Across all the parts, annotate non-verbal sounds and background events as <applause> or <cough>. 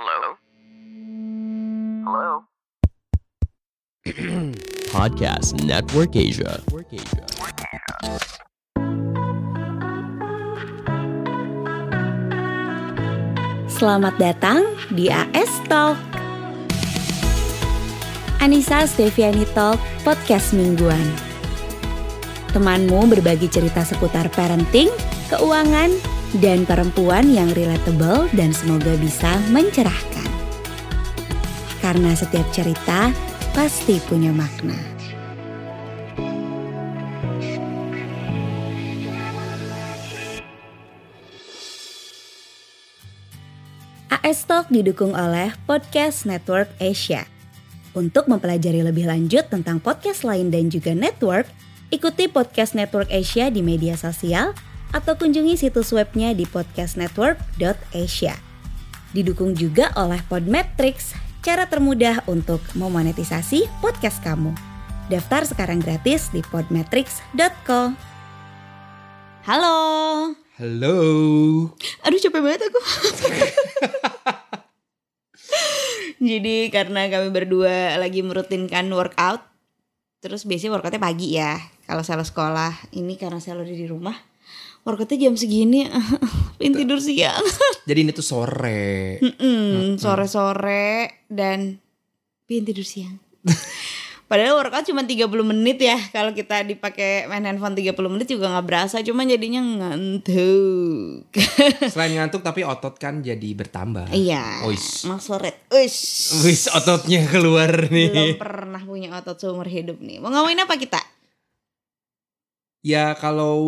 Hello? Hello? <clears throat> Podcast Network Asia. Selamat datang di AS Talk. Anissa Steviani Talk, podcast mingguan. Temanmu berbagi cerita seputar parenting, keuangan, dan perempuan yang relatable dan semoga bisa mencerahkan. Karena setiap cerita pasti punya makna. AS Talk didukung oleh Podcast Network Asia. Untuk mempelajari lebih lanjut tentang podcast lain dan juga network, ikuti Podcast Network Asia di media sosial atau kunjungi situs webnya di podcastnetwork.asia. Didukung juga oleh Podmetrics, cara termudah untuk memonetisasi podcast kamu. Daftar sekarang gratis di podmetrics.co. Halo. Halo. Aduh capek banget aku. <laughs> Jadi karena kami berdua lagi merutinkan workout, terus biasanya workoutnya pagi ya. Kalau saya sekolah, ini karena saya udah di rumah, workoutnya jam segini, <laughs> pengen tidur siang. <laughs> Jadi ini tuh sore. Mm-mm, Sore-sore dan pengen tidur siang. <laughs> Padahal workout cuma 30 menit ya. Kalau kita dipakai main handphone 30 menit juga nggak berasa, cuma jadinya ngantuk. Selain ngantuk tapi otot kan jadi bertambah. Iya. Ois. Maksudnya, uish. Wis ototnya keluar belum nih. pernah punya otot seumur hidup nih. Mau ngomongin apa kita? Ya kalau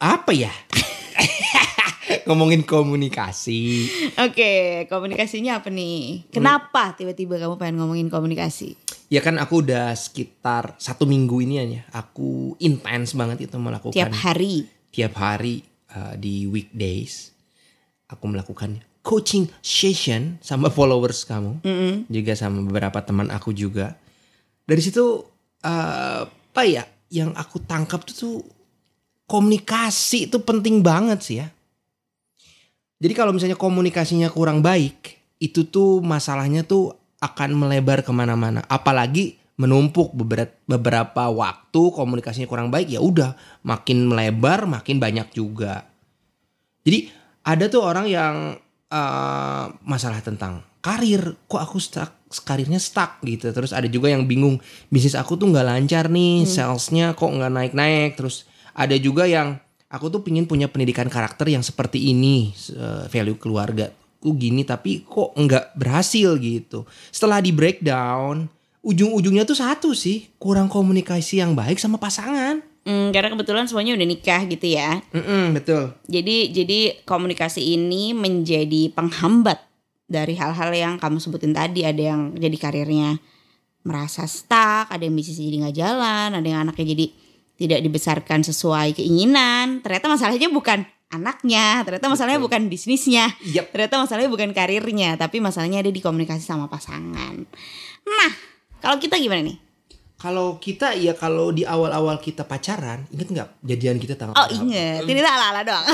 apa ya? <laughs> Ngomongin komunikasi. Oke, komunikasinya apa nih? Kenapa tiba-tiba kamu pengen ngomongin komunikasi? Ya kan aku udah sekitar satu minggu ini ya. Aku intens banget itu melakukan. Tiap hari. Tiap hari uh, di weekdays. Aku melakukan coaching session sama <laughs> followers kamu. Mm-mm. juga sama beberapa teman aku juga. Dari situ eh, apa ya yang aku tangkap tuh, tuh komunikasi itu penting banget sih ya. Jadi kalau misalnya komunikasinya kurang baik, itu tuh masalahnya tuh akan melebar ke mana-mana. Apalagi menumpuk beberapa waktu komunikasinya kurang baik ya udah makin melebar makin banyak juga. Jadi ada tuh orang yang eh, masalah tentang karir kok aku stuck karirnya stuck gitu. Terus ada juga yang bingung bisnis aku tuh nggak lancar nih salesnya kok nggak naik naik terus ada juga yang aku tuh pingin punya pendidikan karakter yang seperti ini eh, value keluarga ku gini tapi kok nggak berhasil gitu. Setelah di breakdown ujung-ujungnya tuh satu sih kurang komunikasi yang baik sama pasangan. Hmm, karena kebetulan semuanya udah nikah gitu ya. Mm-mm, betul. Jadi jadi komunikasi ini menjadi penghambat dari hal-hal yang kamu sebutin tadi. Ada yang jadi karirnya merasa stuck, ada yang bisnis jadi nggak jalan, ada yang anaknya jadi tidak dibesarkan sesuai keinginan. Ternyata masalahnya bukan anaknya, ternyata masalahnya bukan bisnisnya, Yap. ternyata masalahnya bukan karirnya, tapi masalahnya ada di komunikasi sama pasangan. Nah, kalau kita gimana nih? Kalau kita ya kalau di awal-awal kita pacaran, inget nggak jadian kita tanggal Oh inget, ini ala-ala doang.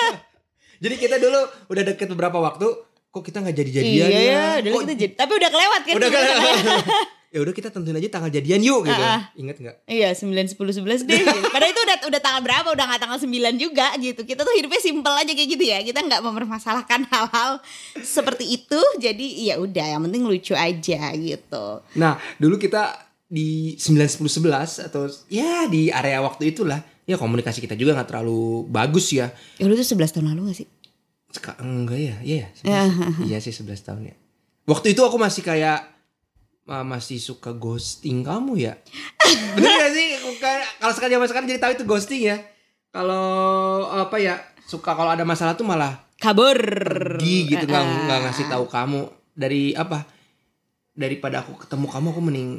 <laughs> Jadi kita dulu udah deket beberapa waktu, kok kita nggak jadi-jadian iya, ya? dulu Kok- kita jadi, tapi udah kelewat kan? udah kita? <laughs> ya udah kita tentuin aja tanggal jadian yuk gitu. Ah. Ingat nggak? Iya 9, 10, 11 deh gitu. Padahal itu udah udah tanggal berapa Udah gak tanggal 9 juga gitu Kita tuh hidupnya simpel aja kayak gitu ya Kita gak mempermasalahkan hal-hal seperti itu Jadi ya udah yang penting lucu aja gitu Nah dulu kita di 9, 10, 11 atau ya di area waktu itulah ya komunikasi kita juga nggak terlalu bagus ya. Ya lu tuh 11 tahun lalu gak sih? Seka, enggak ya, iya ya. 11, iya sih 11 tahun ya. Waktu itu aku masih kayak ah, masih suka ghosting kamu ya. <laughs> Bener gak sih? Kalau sekarang zaman sekarang jadi tahu itu ghosting ya. Kalau apa ya suka kalau ada masalah tuh malah Kabur pergi gitu nggak Ah, nggak ngasih tahu kamu dari apa daripada aku ketemu kamu aku mending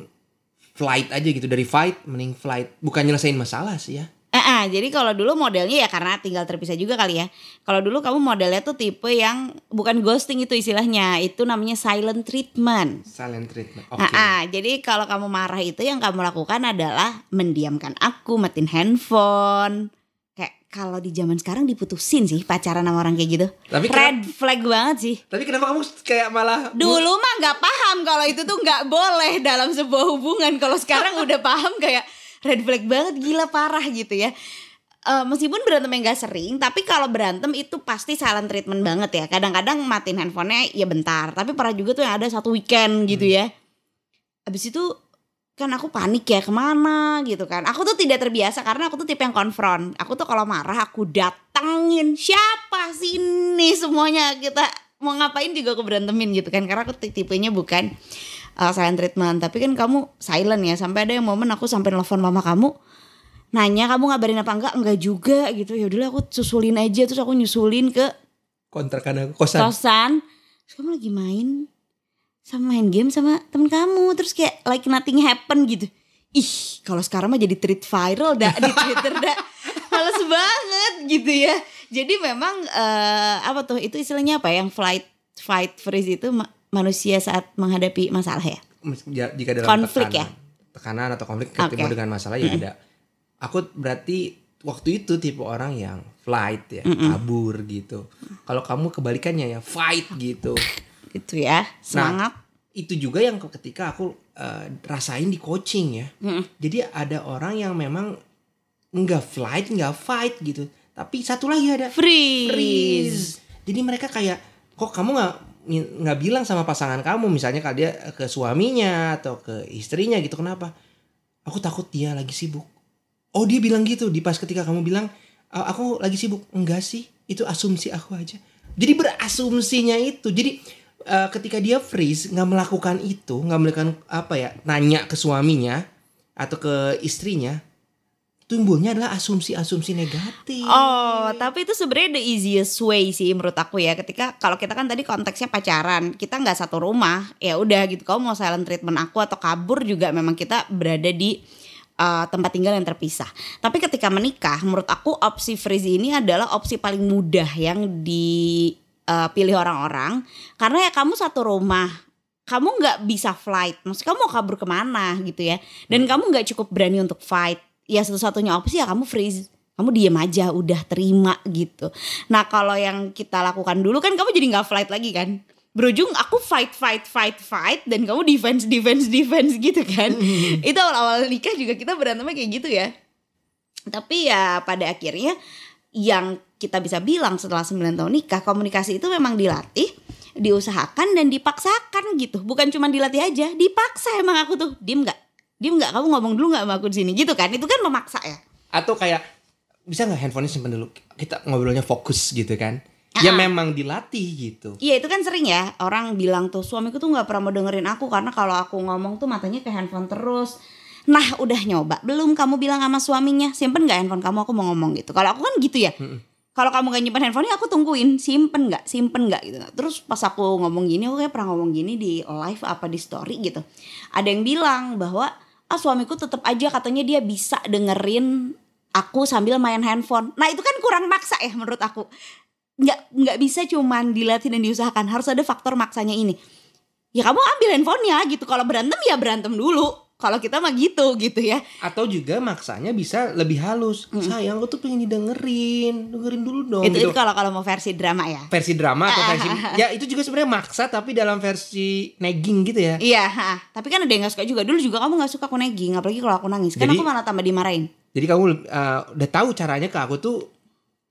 flight aja gitu dari fight mending flight bukan nyelesain masalah sih ya Eh, jadi kalau dulu modelnya ya karena tinggal terpisah juga kali ya. Kalau dulu kamu modelnya tuh tipe yang bukan ghosting itu istilahnya, itu namanya silent treatment. silent treatment oke Ah, ah, jadi kalau kamu marah itu yang kamu lakukan adalah mendiamkan aku, matiin handphone, kayak kalau di zaman sekarang diputusin sih pacaran sama orang kayak gitu. Tapi Red flag banget sih. Tapi kenapa kamu kayak malah Dulu mah nggak paham kalau itu tuh nggak boleh dalam sebuah hubungan. Kalau sekarang udah paham kayak red flag banget, gila parah gitu ya. Eh, meskipun berantem yang gak sering, tapi kalau berantem itu pasti silent treatment banget ya. Kadang-kadang matiin handphonenya ya bentar, tapi pernah juga tuh yang ada satu weekend gitu ya. Abis itu kan aku panik ya ke mana gitu kan. Aku tuh tidak terbiasa karena aku tuh tipe yang konfront. Aku tuh kalau marah aku datengin siapa sini semuanya kita mau ngapain juga aku berantemin gitu kan. Karena aku ti- tipenya bukan uh, silent treatment. Tapi kan kamu silent ya. Sampai ada yang momen aku sampai nelfon mama kamu nanya kamu ngabarin apa enggak enggak juga gitu ya udahlah aku susulin aja terus aku nyusulin ke kontrakan aku kosan? kosan terus kamu lagi main sama main game sama temen kamu terus kayak like nothing happen gitu ih kalau sekarang mah jadi tweet viral dah di twitter dah <laughs> males banget gitu ya jadi memang eh, apa tuh itu istilahnya apa ya? yang flight fight freeze itu manusia saat menghadapi masalah ya Ja- Jika dalam Konflik tekanan, ya? tekanan atau konflik ketemu Oke. dengan masalah ya ada. Aku berarti waktu itu tipe orang yang flight ya, kabur gitu. Kalau kamu kebalikannya ya fight gitu. gitu ya semangat itu juga yang ketika aku eh, rasain di coaching ya. Jadi ada orang yang memang nggak flight, nggak fight gitu. Tapi satu lagi ada freeze, freeze. Jadi mereka kayak kok kamu nggak nggak bilang sama pasangan kamu misalnya kalau dia ke suaminya atau ke istrinya gitu kenapa? Aku takut dia lagi sibuk. Oh dia bilang gitu di pas ketika kamu bilang "Ah, aku lagi sibuk enggak sih itu asumsi aku aja. Jadi berasumsinya itu jadi eh, ketika dia freeze nggak melakukan itu nggak melakukan apa ya nanya ke suaminya atau ke istrinya timbulnya adalah asumsi-asumsi negatif. Oh, tapi itu sebenarnya the easiest way sih menurut aku ya. Ketika kalau kita kan tadi konteksnya pacaran, kita nggak satu rumah, ya udah gitu. Kamu mau silent treatment aku atau kabur juga memang kita berada di uh, tempat tinggal yang terpisah. Tapi ketika menikah, menurut aku opsi freeze ini adalah opsi paling mudah yang dipilih orang-orang karena ya kamu satu rumah kamu nggak bisa flight, maksudnya kamu mau kabur ke mana gitu ya, dan kamu nggak cukup berani untuk fight, ya satu-satunya opsi ya kamu freeze, kamu diem aja, udah terima gitu. Nah kalau yang kita lakukan dulu kan kamu jadi nggak flight lagi kan, berujung aku fight fight fight fight dan kamu defense defense defense <laughs> gitu kan, itu awal-awal nikah juga kita berantemnya kayak gitu ya. Tapi ya pada akhirnya yang kita bisa bilang setelah 9 tahun nikah komunikasi itu memang dilatih diusahakan dan dipaksakan gitu. Bukan cuma dilatih aja dipaksa emang aku tuh. Diem nggak diem nggak kamu ngomong dulu nggak sama aku di sini. Gitu kan? Itu kan memaksa ya? Atau kayak bisa nggak handphonenya simpen dulu? Kita ngobrolnya fokus gitu kan? Ya memang dilatih gitu. Iya itu kan sering ya orang bilang tuh suamiku tuh nggak pernah mau dengerin aku karena kalau aku ngomong tuh matanya ke handphone terus. Nah udah nyoba. Belum kamu bilang sama suaminya simpen nggak handphone kamu? Aku mau ngomong gitu. Kalau aku kan gitu ya. Kalau kamu gak nyimpen handphonenya aku tungguin simpen nggak? Simpen nggak? Gitu. Terus pas aku ngomong gini aku kayak pernah ngomong gini di live apa di story gitu. Ada yang bilang bahwa ah suamiku tetap aja katanya dia bisa dengerin aku sambil main handphone. Nah itu kan kurang maksa ya menurut aku. Nggak nggak bisa cuman dilatih dan diusahakan. Harus ada faktor maksanya ini. Ya kamu ambil handphonenya gitu. Kalau berantem ya berantem dulu kalau kita mah gitu gitu ya. Atau juga maksanya bisa lebih halus. Sayang aku tuh pengen didengerin. Dengerin dulu dong itu gitu. itu kalau kalau mau versi drama ya? Versi drama atau versi ya itu juga sebenarnya maksa tapi dalam versi nagging gitu ya. Iya ha. tapi kan ada yang gak suka juga. Dulu juga kamu gak suka aku nagging apalagi kalau aku nangis. Kan Jadi- aku malah tambah dimarahin. Jadi kamu uh, udah tahu caranya ke aku tuh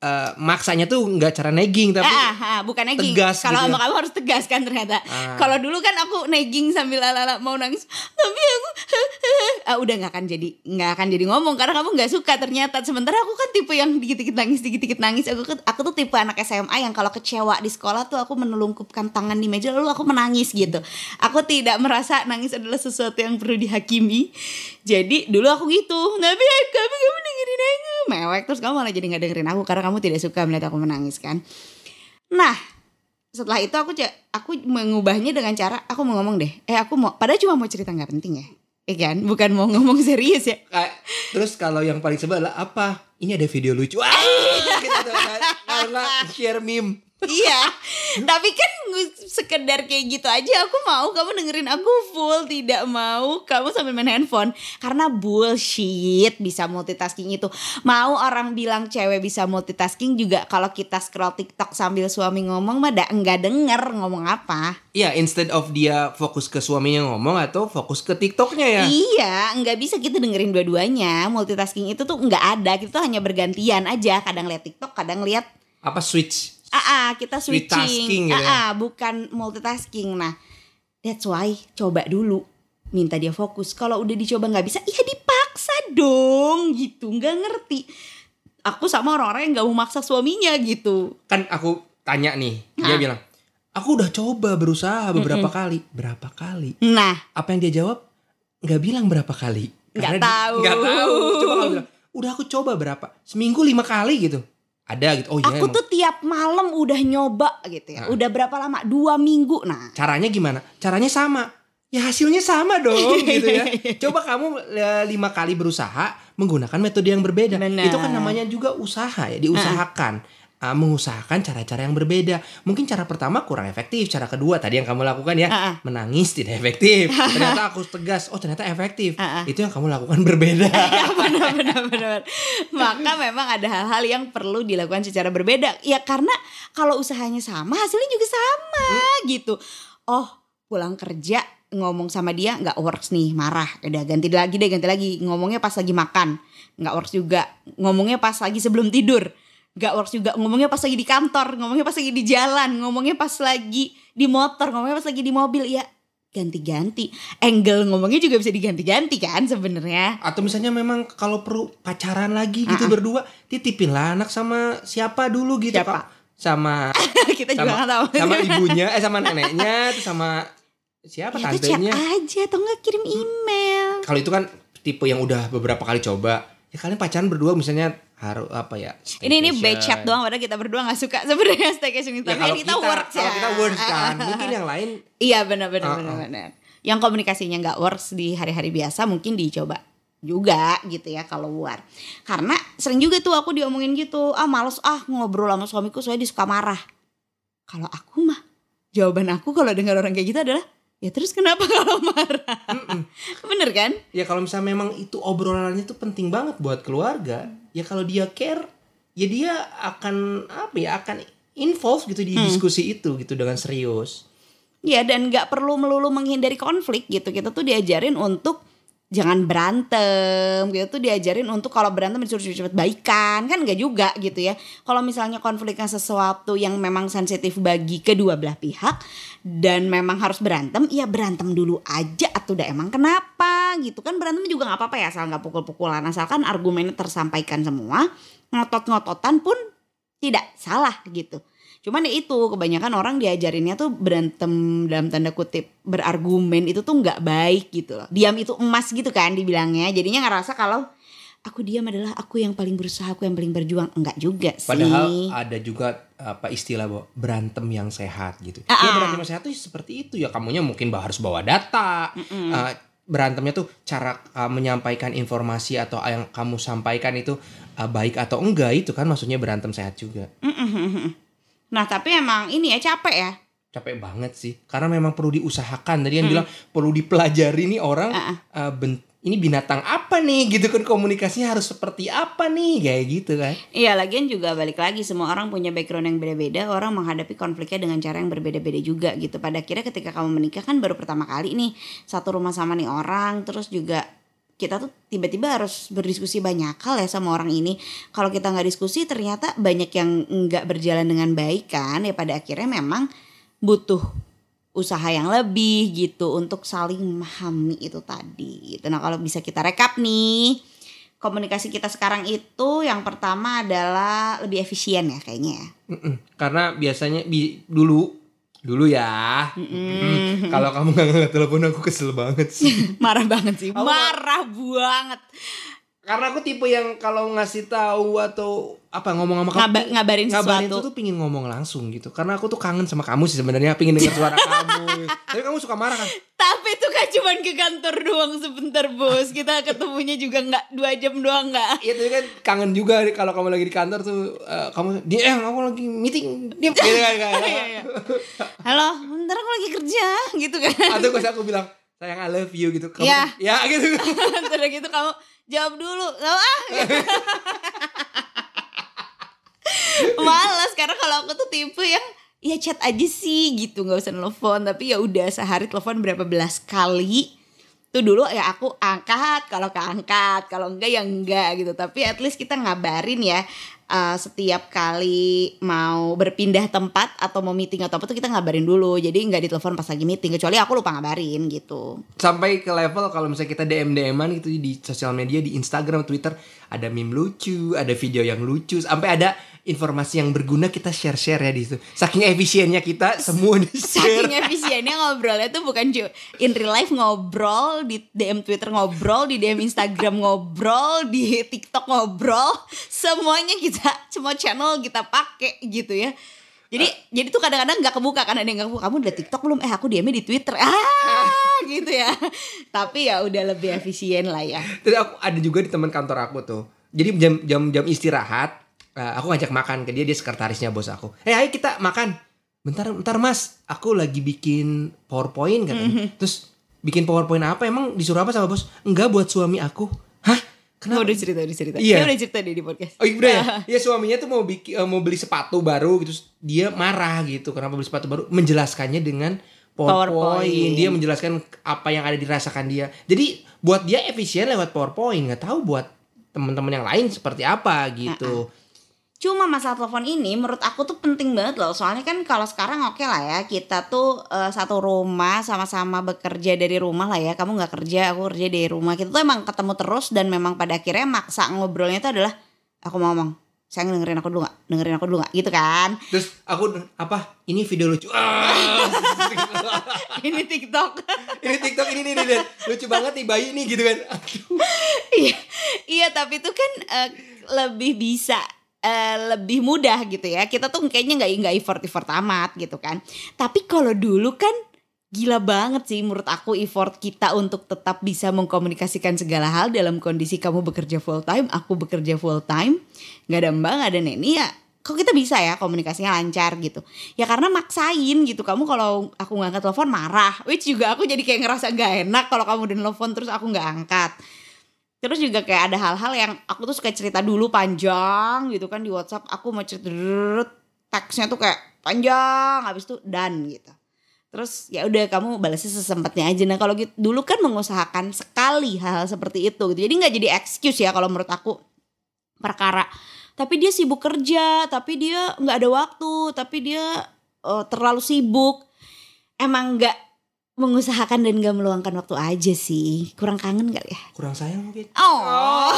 uh, maksanya tuh nggak cara nagging tapi Ah, ah, ah, bukan nagging. tegas Kalau gitu sama ya. kamu harus tegas kan ternyata. Ah. Kalau dulu kan aku nagging sambil ala mau nangis, tapi aku <laughs> ah, udah nggak akan jadi nggak akan jadi ngomong karena kamu nggak suka ternyata. Sementara aku kan tipe yang dikit-dikit nangis, dikit-dikit nangis. Aku aku tuh tipe anak SMA yang kalau kecewa di sekolah tuh aku menelungkupkan tangan di meja lalu aku menangis gitu. Aku tidak merasa nangis adalah sesuatu yang perlu dihakimi. Jadi dulu aku gitu, tapi kamu kamu dengerin aku mewek terus kamu malah jadi nggak dengerin aku karena kamu tidak suka melihat aku menangis kan. Nah, setelah itu aku aku mengubahnya dengan cara aku mau ngomong deh. Eh aku mau padahal cuma mau cerita nggak penting ya. Iya kan? Bukan mau ngomong <laughs> serius ya. Terus kalau yang paling sebel apa ini ada video lucu ah gitu tuh, karena share meme iya. Tapi kan sekedar kayak gitu aja aku mau kamu dengerin aku full tidak mau kamu sambil main handphone karena bullshit bisa multitasking itu mau orang bilang cewek bisa multitasking juga kalau kita scroll TikTok sambil suami ngomong mah da- nggak denger ngomong apa Iya, instead of dia fokus ke suaminya ngomong atau fokus ke TikToknya ya. Iya, nggak bisa kita dengerin dua-duanya. Multitasking itu tuh nggak ada. Kita tuh hanya bergantian aja. Kadang lihat TikTok, kadang lihat Apa switch? ah, ah, kita Switch switching. gitu Ah, ya. ah, bukan multitasking. Nah, that's why coba dulu minta dia fokus. Kalau udah dicoba nggak bisa, ya dipaksa dong gitu. Nggak ngerti. Aku sama orang-orang yang nggak mau maksa suaminya gitu. Kan aku tanya nih, dia Ah. bilang, "Aku udah coba berusaha beberapa kali." Berapa kali? Nah, Apa yang dia jawab? Nggak bilang berapa kali. Nggak tahu. Nggak tahu. Coba kalau bilang, "Udah aku coba berapa? Seminggu lima kali gitu." Ada gitu. Oh iya aku emang. tuh tiap malam udah nyoba gitu ya. Ah. Udah berapa lama? Dua minggu. Nah, Caranya gimana? Caranya sama. Ya hasilnya sama dong <laughs> gitu ya. Coba kamu lima kali berusaha menggunakan metode yang berbeda. Benar. Itu kan namanya juga usaha ya, diusahakan. Ah, mengusahakan cara-cara yang berbeda. Mungkin cara pertama kurang efektif, cara kedua tadi yang kamu lakukan ya, ah. menangis tidak efektif. <laughs> Ternyata aku tegas, oh ternyata efektif. Ah. Itu yang kamu lakukan berbeda. <laughs> ya benar benar benar. Maka memang ada hal-hal yang perlu dilakukan secara berbeda. Ya karena kalau usahanya sama, hasilnya juga sama gitu. Oh, pulang kerja ngomong sama dia nggak works nih, marah. Udah ganti lagi deh, ganti lagi. Ngomongnya pas lagi makan, nggak works juga. Ngomongnya pas lagi sebelum tidur. Gak works juga ngomongnya pas lagi di kantor, ngomongnya pas lagi di jalan, ngomongnya pas lagi di motor, ngomongnya pas lagi di mobil ya ganti-ganti. Angle ngomongnya juga bisa diganti-ganti kan sebenarnya. Atau misalnya memang kalau perlu pacaran lagi gitu ah. berdua, titipin lah anak sama siapa dulu gitu Siapa? Sama <laughs> kita juga sama, nggak tahu. sama ibunya eh sama neneknya terus sama siapa ya tantenya aja atau enggak kirim email. kalau itu kan tipe yang udah beberapa kali coba ya kalian pacaran berdua misalnya harus apa ya Ini ini staycation. bad chat doang padahal kita berdua nggak suka <laughs> sebenarnya staycation itu. ya Tapi kalau kita, kita, works ya. kalau kita works kan <laughs> mungkin yang lain Iya benar benar Ah, benar benar. Yang komunikasinya nggak works di hari-hari biasa mungkin dicoba juga gitu ya kalau luar. Karena sering juga tuh aku diomongin gitu, ah males ah ngobrol sama suamiku soalnya dia suka marah. Kalau aku mah jawaban aku kalau dengar orang kayak gitu adalah ya terus kenapa <laughs> kalau marah? Mm-mm. Bener kan? ya kalau misalnya memang itu obrolannya itu penting banget buat keluarga ya kalau dia care ya dia akan apa ya akan involve gitu di Hmm. diskusi itu gitu dengan serius Ya dan nggak perlu melulu menghindari konflik gitu. Kita tuh diajarin untuk jangan berantem gitu tuh diajarin untuk kalau berantem disuruh cepet baikan kan nggak juga gitu ya. Kalau misalnya konfliknya sesuatu yang memang sensitif bagi kedua belah pihak dan memang harus berantem, ya berantem dulu aja atau udah emang kenapa gitu kan berantem juga nggak apa-apa ya asal nggak pukul-pukulan asalkan argumennya tersampaikan semua ngotot-ngototan pun tidak salah gitu. Cuman ya itu kebanyakan orang diajarinnya tuh berantem dalam tanda kutip berargumen itu tuh nggak baik gitu loh. Diam itu emas gitu kan dibilangnya. Jadinya ngerasa kalau aku diam adalah aku yang paling berusaha, aku yang paling berjuang. Enggak juga sih. Padahal ada juga apa istilah bahwa berantem yang sehat gitu. Ah, Ya ah. berantem yang sehat tuh seperti itu ya. Kamunya mungkin harus bawa data. Eh, berantemnya tuh cara eh, menyampaikan informasi atau yang kamu sampaikan itu eh, baik atau enggak itu kan maksudnya berantem sehat juga. Nah tapi emang ini ya capek ya. Capek banget sih. Karena memang perlu diusahakan. Tadi kan bilang perlu dipelajari nih orang Ah, ah. eh, ben- ini binatang apa nih? Gitu kan komunikasinya harus seperti apa nih? Kayak gitu kan. Iya lagian juga balik lagi semua orang punya background yang beda-beda Orang menghadapi konfliknya dengan cara yang berbeda-beda juga gitu. Pada akhirnya ketika kamu menikah kan baru pertama kali nih Satu rumah sama nih orang Terus juga kita tuh tiba-tiba harus berdiskusi banyak hal ya sama orang ini. Kalau kita nggak diskusi ternyata banyak yang nggak berjalan dengan baik kan Ya pada akhirnya memang butuh usaha yang lebih gitu untuk saling memahami itu tadi gitu. Nah kalau bisa kita rekap nih komunikasi kita sekarang itu yang pertama adalah lebih efisien ya kayaknya ya. Mm-mm. Karena biasanya bi- dulu dulu ya. Mm, Kalau kamu nggak ngangkat telepon aku kesel banget sih. <laughs> Marah banget sih, marah banget. Karena aku tipe yang kalau ngasih tahu atau apa ngomong sama kamu Ngaba- ngabarin ngabarin sesuatu. itu tuh pingin ngomong langsung gitu karena aku tuh kangen sama kamu sih sebenarnya pingin dengar suara <laughs> kamu tapi kamu suka marah kan Tapi itu kan cuman ke kantor doang sebentar bos. Kita ketemunya juga nggak dua jam doang nggak. Iya tapi kan kangen juga kalau kamu lagi di kantor tuh eh, kamu dia eh aku lagi meeting dia gitu kan. Halo, bentar aku lagi kerja gitu kan. atau pas aku bilang sayang I love you gitu kamu tuh, ya gitu <laughs> Terus gitu kamu jawab dulu. Gak ah. <laughs> Malas karena kalau aku tuh tipe yang ya chat aja sih gitu nggak usah nelfon tapi ya udah sehari telepon berapa belas kali tuh dulu ya aku angkat kalau keangkat kalau enggak ya enggak gitu tapi at least kita ngabarin ya uh, setiap kali mau berpindah tempat atau mau meeting atau apa tuh kita ngabarin dulu. Jadi nggak ditelepon pas lagi meeting kecuali aku lupa ngabarin gitu. Sampai ke level kalau misalnya kita DM DM-an gitu di sosial media di Instagram Twitter ada meme lucu ada video yang lucu sampai ada informasi yang berguna kita share share ya di situ. Saking efisiennya kita <laughs> semua di share. Saking efisiennya ngobrolnya tuh bukan in real life ngobrol di DM Twitter ngobrol di DM Instagram ngobrol di TikTok ngobrol semuanya kita semua channel kita pakai gitu ya. Jadi jadi tuh kadang-kadang nggak kebuka kan ada yang nggak kebuka kamu udah TikTok belum? Eh aku DM di Twitter. Ah <laughs> gitu ya. Tapi ya udah lebih efisien lah ya. Terus aku ada juga di teman kantor aku tuh. Jadi jam jam jam istirahat, eh, aku ngajak makan ke dia dia sekretarisnya bos aku. Eh ayo kita makan. Bentar bentar mas, aku lagi bikin powerpoint katanya. Terus bikin powerpoint apa? Emang disuruh apa sama bos? Enggak buat suami aku. Hah? Kenapa? Kenapa? udah cerita udah cerita Iya. Dia udah cerita deh di podcast Oh iya udah ya? <laughs> Iya suaminya tuh mau bikin eh, mau beli sepatu baru gitu. Dia marah gitu kenapa beli sepatu baru menjelaskannya dengan PowerPoint. PowerPoint. Dia menjelaskan apa yang ada dirasakan dia. Jadi buat dia efisien lewat PowerPoint, nggak tahu buat teman-teman yang lain seperti apa gitu. Cuma masalah telepon ini menurut aku tuh penting banget loh. Soalnya kan kalau sekarang oke lah ya, kita tuh eh, satu rumah sama-sama bekerja dari rumah lah ya. Kamu nggak kerja, aku kerja dari rumah. Kita tuh emang ketemu terus dan memang pada akhirnya maksa ngobrolnya tuh adalah aku mau ngomong. Saya dengerin aku dulu gak? Dengerin aku dulu gak? Gitu kan. Terus aku apa? Ini video lucu. Ah, <laughs> <laughs> ini TikTok. ini TikTok ini nih, nih, lucu banget nih bayi nih gitu kan. <laughs> Iya, iya tapi itu kan eh, lebih bisa eh, lebih mudah gitu ya. Kita tuh kayaknya nggak nggak effort effort amat gitu kan. Tapi kalau dulu kan gila banget sih menurut aku effort kita untuk tetap bisa mengkomunikasikan segala hal dalam kondisi kamu bekerja full time, aku bekerja full time, nggak ada mbak, nggak ada neni ya. Kok kita bisa ya komunikasinya lancar gitu? Ya karena maksain gitu. Kamu kalau aku nggak angkat telepon marah, which juga aku jadi kayak ngerasa gak enak kalau kamu udah nelfon terus aku nggak angkat. Terus juga kayak ada hal-hal yang aku tuh suka cerita dulu panjang gitu kan di WhatsApp. Aku mau cerita teksnya tuh kayak panjang habis itu dan gitu. Terus ya udah kamu balasnya sesempatnya aja. Nah kalau gitu dulu kan mengusahakan sekali hal-hal seperti itu gitu. Jadi nggak jadi excuse ya kalau menurut aku perkara. Tapi dia sibuk kerja, tapi dia nggak ada waktu, tapi dia eh, terlalu sibuk. Emang nggak mengusahakan dan gak meluangkan waktu aja sih. Kurang kangen kali ya? Kurang sayang mungkin. Oh. <laughs>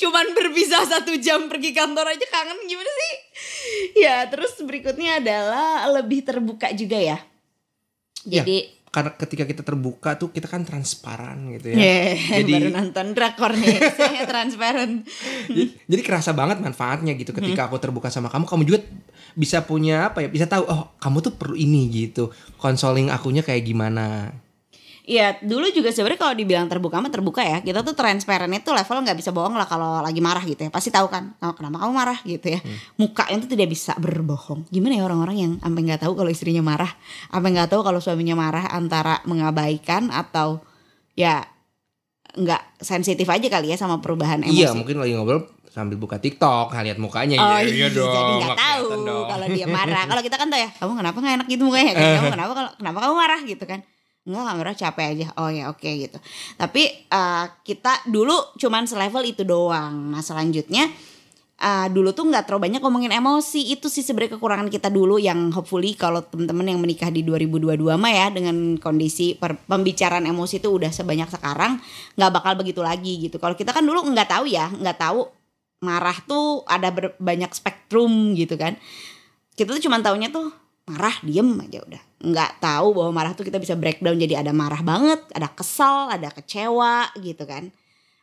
Cuman berpisah satu jam pergi kantor aja kangen gimana sih? Ya terus berikutnya adalah lebih terbuka juga ya. Iya. Jadi Karena ketika kita terbuka tuh kita kan transparan gitu ya. yeah, Jadi- baru nonton drakor nih, <laughs> saya transparent. jadi, jadi kerasa banget manfaatnya gitu ketika aku terbuka sama kamu. Kamu juga bisa punya apa ya bisa tahu oh kamu tuh perlu ini gitu. Konsoling akunya kayak gimana Iya, dulu juga sebenarnya kalau dibilang terbuka mah terbuka ya. Kita tuh transparan itu level nggak bisa bohong lah kalau lagi marah gitu ya. Pasti tahu kan, oh, kenapa kamu marah gitu ya. Mukanya tuh tidak bisa berbohong. Gimana ya orang-orang yang sampai nggak tahu kalau istrinya marah, sampai nggak tahu kalau suaminya marah antara mengabaikan atau ya nggak sensitif aja kali ya sama perubahan emosi. iya mungkin lagi ngobrol sambil buka TikTok lihat mukanya Oh ya, iya, dong jadi nggak tahu kalau dia marah. Kalau kita kan tahu ya, kamu kenapa nggak enak gitu mukanya? <laughs> Kamu kenapa kalau kenapa kamu marah gitu kan? Enggak, nggak marah capek aja. Oh ya oke gitu. Tapi eh, kita dulu cuman selevel itu doang. Nah selanjutnya eh, dulu tuh nggak terlalu banyak ngomongin emosi. Itu sih sebenarnya kekurangan kita dulu yang hopefully kalau teman-teman yang menikah di 2022 mah ya dengan kondisi per- pembicaraan emosi itu udah sebanyak sekarang nggak bakal begitu lagi gitu. Kalau kita kan dulu nggak tahu ya, nggak tahu marah tuh ada banyak spektrum gitu kan. Kita tuh cuma taunya tuh marah diem aja udah. Nggak tahu bahwa marah tuh kita bisa breakdown jadi ada marah banget, ada kesel, ada kecewa gitu kan.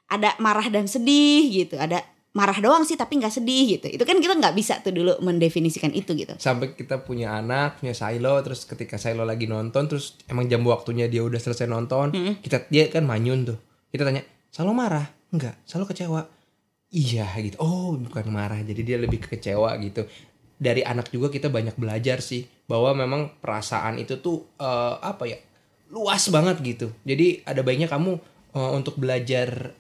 ada marah dan sedih gitu ada marah doang sih tapi nggak sedih gitu. Itu kan kita nggak bisa tuh dulu mendefinisikan itu gitu. Sampai kita punya anak punya Silo terus ketika Silo lagi nonton terus emang jam waktunya dia udah selesai nonton kita dia kan manyun tuh. Kita tanya Salo marah? Enggak. Salo kecewa? Iya gitu. Oh bukan marah. Jadi dia lebih ke kecewa gitu dari anak juga kita banyak belajar sih bahwa memang perasaan itu tuh eh, apa ya luas banget gitu. Jadi ada baiknya kamu eh, untuk belajar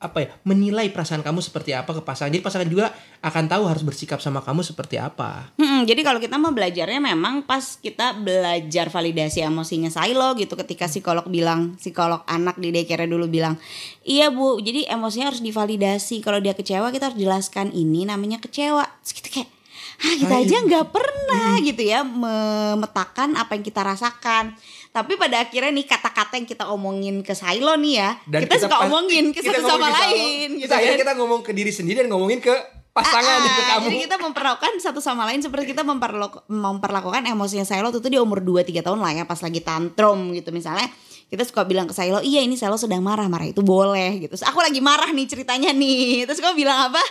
apa ya menilai perasaan kamu seperti apa ke pasangan. Jadi pasangan juga akan tahu harus bersikap sama kamu seperti apa. Hmm, jadi kalau kita mau belajarnya memang pas kita belajar validasi emosinya Silo gitu ketika psikolog bilang psikolog anak di daycare dulu bilang iya bu jadi emosinya harus divalidasi. Kalau dia kecewa kita harus jelaskan ini namanya kecewa. Kita kayak ah kita Ah, aja nggak pernah gitu ya memetakan apa yang kita rasakan. Tapi pada akhirnya nih kata-kata yang kita omongin ke Silo nih ya kita, suka pas- omongin ke kita satu sama ke lain gitu akhirnya kan. kita ngomong ke diri sendiri dan ngomongin ke pasangan Ah, ke kamu. Jadi kita memperlakukan satu sama lain seperti kita memperlaku- memperlakukan emosinya Silo tuh di umur 2-3 tahun lah ya pas lagi tantrum gitu misalnya. Kita suka bilang ke Silo iya ini Silo sedang marah marah itu boleh gitu. Terus aku lagi marah nih ceritanya nih. Terus kamu bilang apa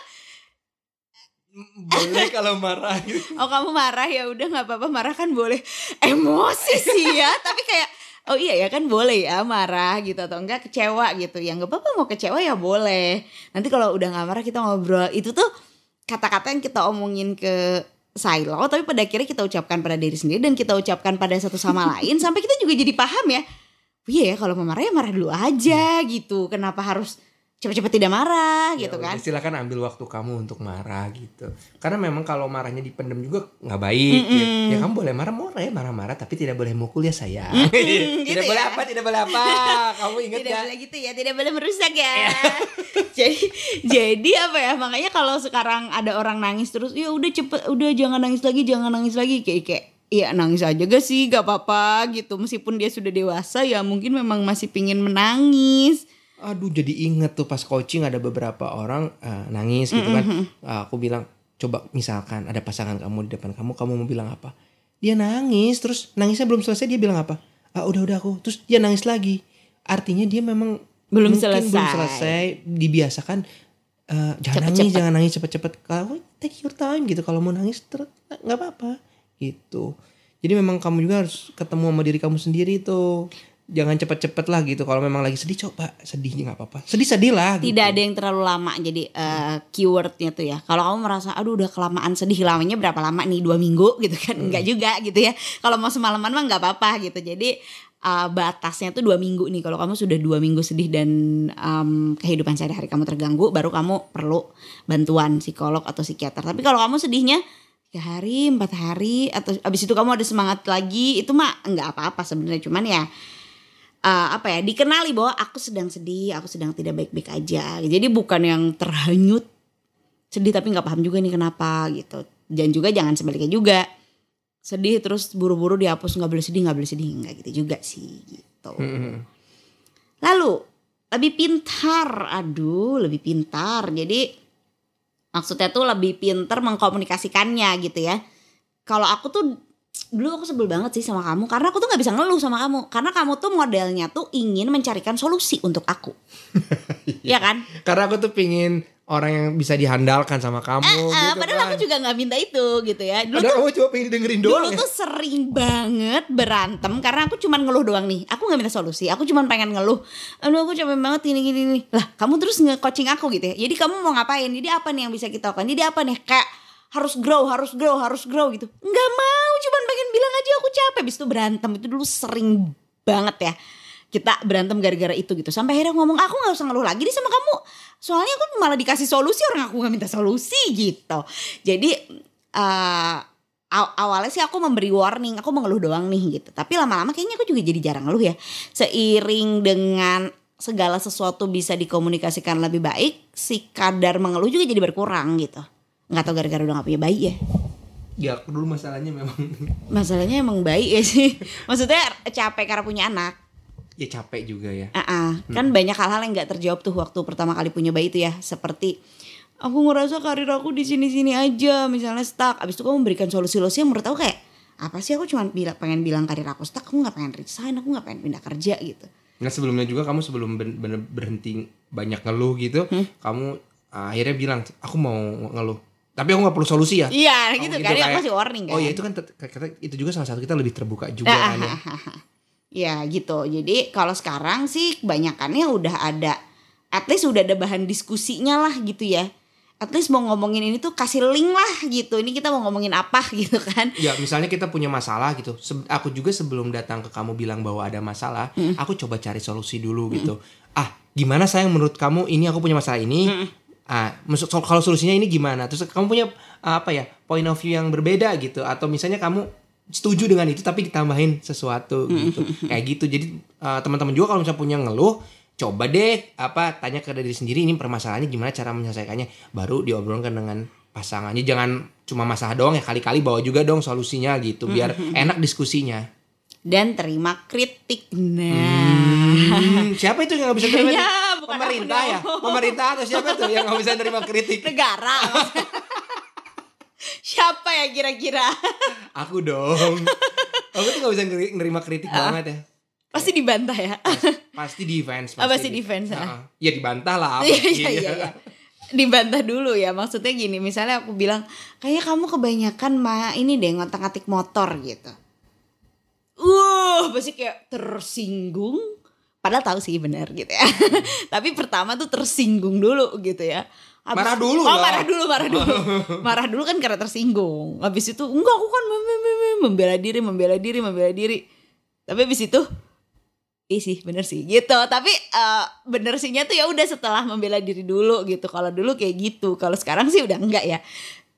boleh kalau marah gitu. oh kamu marah? Ya udah nggak apa-apa. Marah kan boleh. Emosi sih ya. Tapi kayak oh iya ya kan boleh ya marah gitu atau enggak kecewa gitu. Ya nggak apa-apa mau kecewa ya boleh. Nanti kalau udah nggak marah kita ngobrol. Itu tuh kata-kata yang kita omongin ke Silo tapi pada akhirnya kita ucapkan pada diri sendiri dan kita ucapkan pada satu sama <laughs> lain sampai kita juga jadi paham ya. "Oh iya ya kalau mau marah ya marah dulu aja gitu. Kenapa harus cepet-cepet tidak marah gitu Ya kan? udah, silakan ambil waktu kamu untuk marah gitu. Karena memang kalau marahnya dipendam juga nggak baik ya. ya kamu boleh marah boleh marah-marah tapi tidak boleh mukul ya sayang <laughs> tidak gitu boleh ya. apa tidak boleh apa. Kamu ingat tidak ya boleh gitu ya tidak boleh merusak ya. <laughs> Jadi jadi apa ya makanya kalau sekarang ada orang nangis terus ya udah cepet udah jangan nangis lagi jangan nangis lagi. Kayak kayak Iya nangis aja gak sih gak apa-apa gitu. Meskipun dia sudah dewasa ya mungkin memang masih pingin menangis Aduh jadi inget tuh pas coaching ada beberapa orang eh, nangis gitu kan. Ah, aku bilang coba misalkan ada pasangan kamu di depan kamu, kamu mau bilang apa? Dia nangis terus nangisnya belum selesai dia bilang apa? Ah udah udah aku terus dia nangis lagi. Artinya dia memang Belum mungkin belum selesai. selesai dibiasakan eh, jangan Cepet-cepet. nangis jangan nangis cepet-cepet. Kalau take your time gitu kalau mau nangis terus nggak apa-apa gitu. Jadi memang kamu juga harus ketemu sama diri kamu sendiri tuh. Jangan cepet-cepet lah gitu. Kalau memang lagi sedih coba sedih nggak apa-apa. Sedih-sedih lah. gitu. Tidak ada yang terlalu lama jadi eh, keywordnya tuh ya. Kalau kamu merasa aduh udah kelamaan sedih lamanya berapa lama nih dua minggu <laughs> gitu kan? Enggak juga gitu ya. Kalau mau semalaman mah nggak apa-apa gitu. Jadi eh, batasnya tuh dua minggu nih. Kalau kamu sudah dua minggu sedih dan em, kehidupan sehari-hari kamu terganggu, baru kamu perlu bantuan psikolog atau psikiater. Tapi kalau kamu sedihnya tiga hari, empat hari, atau abis itu kamu ada semangat lagi, itu mah nggak apa-apa sebenarnya. Cuman ya eh, apa ya dikenali bahwa aku sedang sedih, aku sedang tidak baik-baik aja. Jadi bukan yang terhanyut sedih tapi nggak paham juga nih kenapa gitu. Dan juga jangan sebaliknya juga sedih terus buru-buru dihapus nggak boleh sedih nggak boleh sedih nggak gitu juga sih gitu. Mm-mm. Lalu lebih pintar, aduh lebih pintar. Jadi maksudnya tuh lebih pintar mengkomunikasikannya gitu ya. Kalau aku tuh dulu aku sebel banget sih sama kamu karena aku tuh nggak bisa ngeluh sama kamu karena kamu tuh modelnya tuh ingin mencarikan solusi untuk aku, <laughs> ya kan? Karena aku tuh pingin orang yang bisa dihandalkan sama kamu Ah, gitu padahal kan. aku juga nggak minta itu gitu ya. Dulu Padahal tuh kamu cuma pengen dengerin doang dulu ya. tuh sering banget berantem karena aku cuman ngeluh doang nih. Aku nggak minta solusi. Aku cuman pengen ngeluh. Aduh aku capek banget ini gini gini. Lah kamu terus nge-coaching aku gitu ya. Jadi kamu mau ngapain? Jadi apa nih yang bisa kita lakukan? Jadi apa nih? Kayak harus grow, harus grow, harus grow gitu. Nggak mau, cuman pengen bilang aja aku capek. Habis itu berantem itu dulu sering banget ya. Kita berantem gara-gara itu gitu. Sampai akhirnya ngomong, aku nggak usah ngeluh lagi nih sama kamu. Soalnya aku malah dikasih solusi orang aku nggak minta solusi gitu. Jadi aw- awalnya sih aku memberi warning, aku mengeluh doang nih gitu. Tapi lama-lama kayaknya aku juga jadi jarang ngeluh ya. Seiring dengan segala sesuatu bisa dikomunikasikan lebih baik, si kadar mengeluh juga jadi berkurang gitu. Nggak tahu gara-gara udah gak punya bayi ya. Ya aku dulu masalahnya memang <laughs> Masalahnya emang bayi ya sih. <laughs> Maksudnya capek karena punya anak. ya capek juga ya. Ah, kan banyak hal-hal yang nggak terjawab tuh waktu pertama kali punya bayi itu ya. Seperti aku ngerasa karir aku di sini-sini aja, misalnya stuck. Abis itu kamu memberikan solusi-solusi yang menurut aku kayak apa sih aku cuma bilang pengen bilang karir aku stuck, aku nggak pengen resign, aku nggak pengen pindah kerja gitu. Nah sebelumnya juga kamu sebelum ben- bener berhenti banyak ngeluh gitu, Hmm. kamu uh, akhirnya bilang aku mau ngeluh. Tapi aku nggak perlu solusi ya. Iya Oh, gitu, gitu, kan, kayak- kasih warning kan. Oh ya itu kan itu juga salah satu kita lebih terbuka juga Ah, kan ya. ah, ah, ah. Ya gitu. Jadi kalau sekarang sih kebanyakannya udah ada, at least udah ada bahan diskusinya lah gitu ya. At least mau ngomongin ini tuh kasih link lah gitu. Ini kita mau ngomongin apa <laughs> gitu kan. Ya misalnya kita punya masalah gitu. Se- aku juga sebelum datang ke kamu bilang bahwa ada masalah, Hmm. aku coba cari solusi dulu gitu. Ah gimana sayang menurut kamu ini aku punya masalah ini. Hmm. Ah, maksud kalau solusinya ini gimana? Terus kamu punya ah, apa ya point of view yang berbeda gitu? Atau misalnya kamu setuju dengan itu tapi ditambahin sesuatu gitu, <laughs> kayak gitu. Jadi ah, teman-teman juga kalau misalnya punya ngeluh, coba deh apa tanya ke diri sendiri ini permasalahannya gimana cara menyelesaikannya, baru diobrolkan dengan pasangannya. Jangan cuma masalah doang ya kali-kali bawa juga dong solusinya gitu biar <laughs> enak diskusinya. Dan terima kritik. Nah. Hmm, siapa itu yang nggak bisa terima? <laughs> Ya, kritik? bukan pemerintah ya, pemerintah atau siapa tuh yang nggak bisa terima kritik? Negara. <laughs> Siapa ya kira-kira? Aku dong. Aku tuh nggak bisa nerima kritik Ah. banget ya. Pasti dibantah ya. Pasti defense. Ah, pasti defense, ah. Heeh. Ya dibantah lah. <laughs> Iya iya iya. iya. Dibantah dulu ya maksudnya gini misalnya aku bilang kayaknya kamu kebanyakan ma ini deh ngotak-ngatik motor gitu. Uh, pasti kayak tersinggung. Padahal tahu sih benar gitu ya. <laughs> Tapi pertama tuh tersinggung dulu gitu ya. Habis- Marah dulu Oh lah. marah dulu, marah <laughs> dulu. marah dulu kan karena tersinggung. Habis itu enggak aku kan mem- mem- mem- membela diri, membela diri, membela diri. Tapi habis itu Iya sih bener sih gitu tapi eh, bener sihnya tuh ya udah setelah membela diri dulu gitu kalau dulu kayak gitu kalau sekarang sih udah enggak ya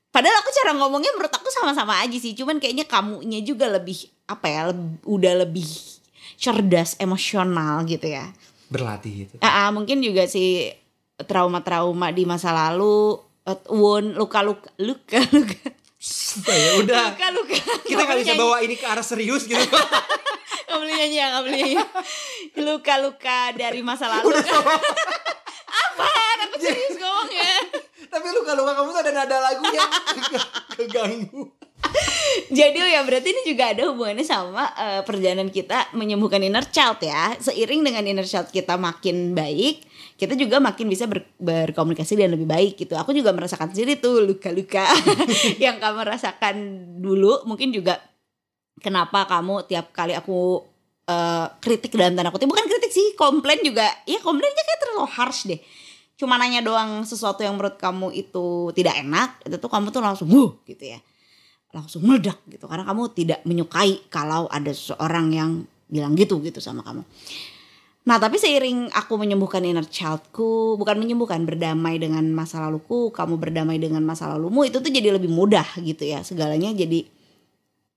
padahal aku cara ngomongnya menurut aku sama-sama aja sih cuman kayaknya kamunya juga lebih apa ya leb- udah lebih cerdas emosional gitu ya Berlatih gitu. Ah, ah, mungkin juga sih trauma-trauma di masa lalu eh, wound luka-luka luka-luka ya udah. luka-luka Kita nggak bisa bawa ini ke arah serius gitu. <laughs> Gak boleh nyanyi ya, gak boleh nyanyi. Luka-luka dari masa lalu. Apaan? Aku serius ngomongnya. Tapi luka-luka kamu tuh ada nada lagunya <laughs> keganggu. <laughs> Jadi oh ya berarti ini juga ada hubungannya sama eh, perjalanan kita menyembuhkan inner child ya. Seiring dengan inner child kita makin baik, kita juga makin bisa ber- berkomunikasi dan lebih baik gitu. Aku juga merasakan sendiri tuh luka-luka <laughs> yang kamu rasakan dulu. Mungkin juga kenapa kamu tiap kali aku eh, kritik dalam tanda kutip bukan kritik sih, komplain juga. Ya komplainnya kayak terlalu harsh deh. Cuma nanya doang sesuatu yang menurut kamu itu tidak enak, itu tuh kamu tuh langsung wuh gitu ya langsung meledak gitu karena kamu tidak menyukai kalau ada seseorang yang bilang gitu gitu sama kamu. Nah tapi seiring aku menyembuhkan inner childku, bukan menyembuhkan berdamai dengan masa laluku, kamu berdamai dengan masa lalumu itu tuh jadi lebih mudah gitu ya segalanya jadi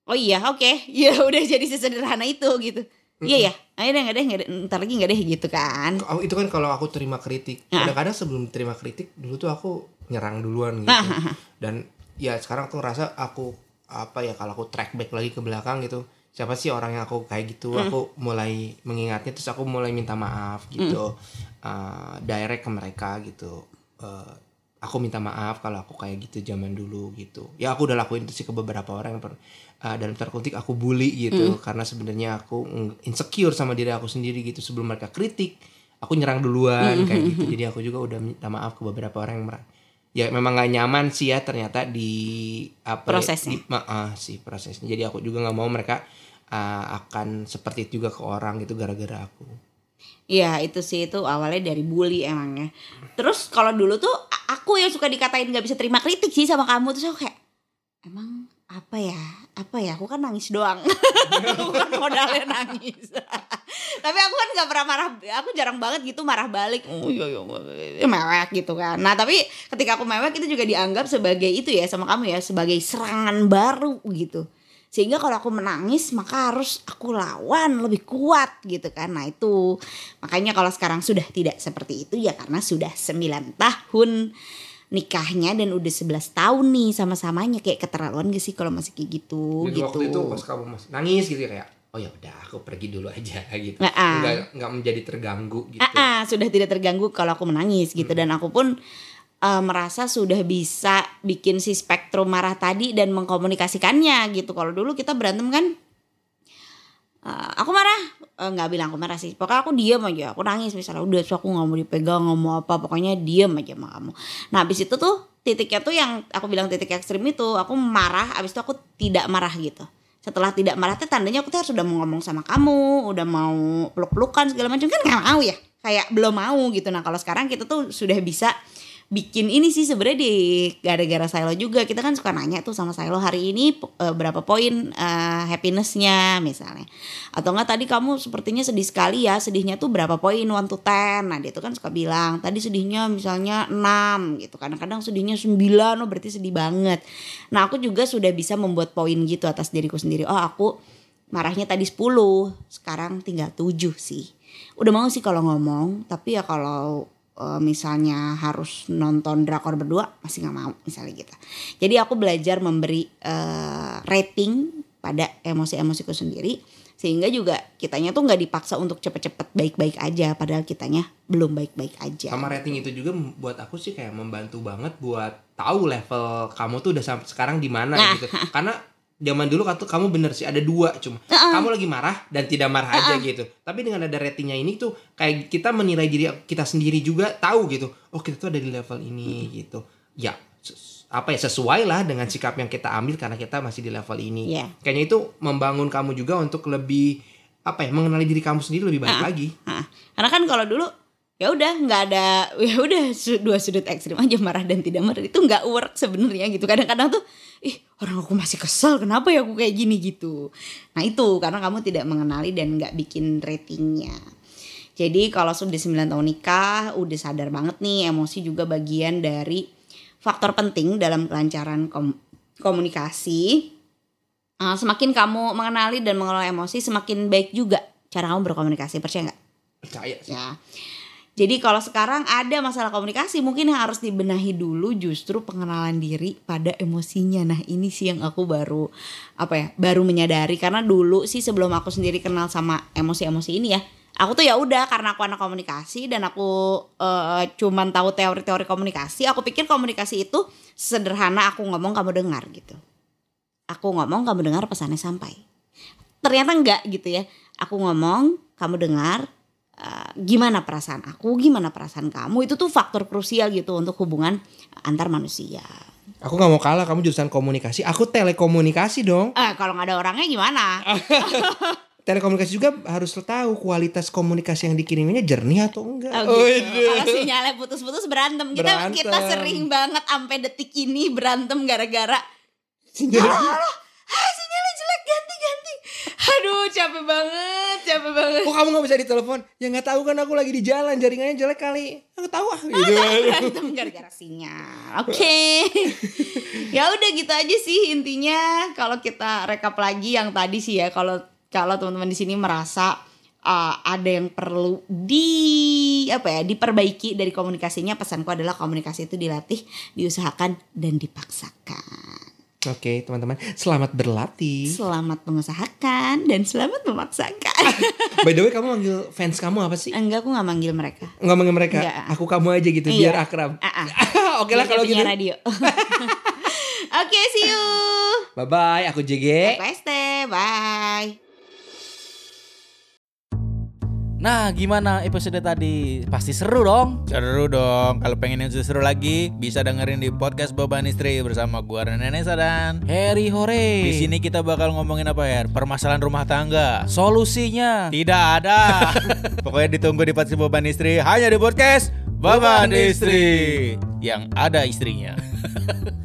oh iya oke <laughs> ya udah jadi sesederhana itu gitu. Iya ya, ayo deh nggak deh, ntar lagi nggak deh gitu kan. Oh, itu kan kalau aku terima kritik. Ah. Kadang-kadang sebelum terima kritik dulu tuh aku nyerang duluan gitu. Ah, Dan ya sekarang aku ngerasa aku apa ya kalau aku track back lagi ke belakang gitu. Siapa sih orang yang aku kayak gitu? Hmm. Aku mulai mengingatnya terus aku mulai minta maaf gitu. Hmm. Eh, direct ke mereka gitu. Eh, aku minta maaf kalau aku kayak gitu zaman dulu gitu. Ya aku udah lakuin itu sih ke beberapa orang yang per, eh, dalam terkuntik aku bully Hmm. gitu karena sebenarnya aku insecure sama diri aku sendiri gitu sebelum mereka kritik aku nyerang duluan Hmm. kayak gitu <laughs> jadi aku juga udah minta maaf ke beberapa orang yang ya memang nggak nyaman sih ya ternyata di apa ya, Prosesnya. di, ah, sih prosesnya jadi aku juga nggak mau mereka ah, akan seperti itu juga ke orang gitu gara-gara aku Iya itu sih itu awalnya dari bully emangnya. Terus kalau dulu tuh aku yang suka dikatain nggak bisa terima kritik sih sama kamu terus aku kayak emang apa ya? Apa ya? Aku kan nangis doang. <laughs> Bukan modalnya nangis. <laughs> Tapi aku kan nggak pernah marah. Aku jarang banget gitu marah balik. Oh iya iya iya, mewek gitu kan. Nah tapi ketika aku mewek itu juga dianggap sebagai itu ya sama kamu ya sebagai serangan baru gitu. Sehingga kalau aku menangis maka harus aku lawan lebih kuat gitu kan. Nah itu. Makanya kalau sekarang sudah tidak seperti itu ya karena sudah 9 tahun nikahnya dan udah 11 tahun nih sama-samanya. Kayak keterlaluan gak sih kalau masih kayak gitu? Jadi gitu. waktu itu pas kamu masih nangis gitu ya, kayak oh ya udah aku pergi dulu aja <laughs> gitu. Nah, ah. nggak nggak menjadi terganggu gitu. Ah, ah, sudah tidak terganggu kalau aku menangis gitu. Dan aku pun eh, merasa sudah bisa bikin si spektrum marah tadi dan mengkomunikasikannya gitu. Kalau dulu kita berantem kan eh, aku marah, eh, nggak bilang aku marah sih. Pokoknya aku diem aja aku nangis misalnya. Udah so aku nggak mau dipegang nggak mau apa pokoknya diem aja sama kamu. Nah habis itu tuh titiknya tuh yang aku bilang titik ekstrim itu aku marah habis itu aku tidak marah gitu. Setelah tidak marah tuh tandanya aku tuh harus udah mau ngomong sama kamu udah mau peluk-pelukan segala macam. Kan nggak mau ya kayak belum mau gitu. Nah kalau sekarang kita tuh sudah bisa bikin ini sih sebenarnya di gara-gara Silo juga. Kita kan suka nanya tuh sama Silo hari ini eh, berapa poin eh, happinessnya? misalnya. Atau enggak tadi kamu sepertinya sedih sekali ya sedihnya tuh berapa poin? One to ten. Nah dia tuh kan suka bilang tadi sedihnya misalnya 6 gitu. Kadang-kadang sedihnya 9 oh berarti sedih banget. Nah aku juga sudah bisa membuat poin gitu atas diriku sendiri. Oh aku marahnya tadi 10 sekarang tinggal 7 sih. Udah mau sih kalau ngomong tapi ya kalau eh, misalnya harus nonton drakor berdua masih nggak mau misalnya gitu jadi aku belajar memberi eh, rating pada emosi-emosiku sendiri sehingga juga kitanya tuh nggak dipaksa untuk cepet-cepet baik-baik aja padahal kitanya belum baik-baik aja Sama rating itu juga buat aku sih kayak membantu banget buat tahu level kamu tuh udah sampai sekarang di mana Nah. gitu. Karena zaman dulu kata kamu bener sih ada dua cuma kamu lagi marah dan tidak marah aja gitu. Tapi dengan ada ratingnya ini tuh kayak kita menilai diri kita sendiri juga tahu gitu. Oh kita tuh ada di level ini gitu. Ya apa ya sesuai lah dengan sikap yang kita ambil karena kita masih di level ini. Iya. Kayaknya itu membangun kamu juga untuk lebih apa ya mengenali diri kamu sendiri lebih baik lagi. Hah, karena kan kalau dulu ya udah nggak ada <laughs> ya udah dua sudut ekstrim aja marah dan tidak marah itu nggak work sebenarnya gitu kadang-kadang tuh ih orang aku masih kesel kenapa ya aku kayak gini gitu nah itu karena kamu tidak mengenali dan nggak bikin ratingnya jadi kalau sudah 9 tahun nikah udah sadar banget nih emosi juga bagian dari faktor penting dalam kelancaran kom- komunikasi Uh, semakin kamu mengenali dan mengelola emosi semakin baik juga cara kamu berkomunikasi percaya nggak Percaya sih. Ya. Jadi kalau sekarang ada masalah komunikasi mungkin yang harus dibenahi dulu justru pengenalan diri pada emosinya. Nah, ini sih yang aku baru apa ya, baru menyadari karena dulu sih sebelum aku sendiri kenal sama emosi-emosi ini ya, aku tuh ya udah karena aku anak komunikasi dan aku eh, cuman tahu teori-teori komunikasi, aku pikir komunikasi itu sederhana aku ngomong kamu dengar gitu. Aku ngomong kamu dengar pesannya sampai. Ternyata enggak gitu ya. Aku ngomong kamu dengar Uh, gimana perasaan aku, gimana perasaan kamu itu tuh faktor krusial gitu untuk hubungan antar manusia. Aku nggak mau kalah, kamu jurusan komunikasi, aku telekomunikasi dong. Eh kalau nggak ada orangnya gimana? <laughs> Telekomunikasi juga harus tahu kualitas komunikasi yang dikiriminya jernih atau enggak. Oh, gitu. iya. Kalau sinyalnya putus-putus berantem. Kita Berantem. kita sering banget sampai detik ini berantem gara-gara Sinyal- ah sinyalnya jelek ganti-ganti. Aduh capek banget, capek banget. Kok kamu nggak bisa ditelepon? Ya nggak tahu kan aku lagi di jalan, jaringannya jelek kali. Aku tahu ah. Gitu. berantem gara-gara sinyal. Oke. ya udah gitu aja sih intinya kalau kita rekap lagi yang tadi sih ya kalau kalau teman-teman di sini merasa uh, ada yang perlu di apa ya diperbaiki dari komunikasinya pesanku adalah komunikasi itu dilatih, diusahakan dan dipaksakan. Oke, teman-teman, selamat berlatih. Selamat mengusahakan dan selamat memaksakan. By the way, kamu manggil fans kamu apa sih? Enggak aku nggak manggil mereka. Ngomongin mereka, Enggak. aku kamu aja gitu, Iya. biar akrab. Ah, ah. <laughs> Oke lah kalau gitu. radio. <laughs> Oke, see you. Bye bye, aku JG. Bye, Ste. Bye. Nah, gimana episode tadi? Pasti seru dong. Seru dong. Kalau pengen yang seru lagi, bisa dengerin di podcast Beban Istri bersama gua Rene dan Harry hore. di sini kita bakal ngomongin apa ya? Permasalahan rumah tangga. solusinya. Tidak ada. <laughs> Pokoknya ditunggu di podcast Beban Istri hanya di podcast Beban Istri yang ada istrinya. <laughs>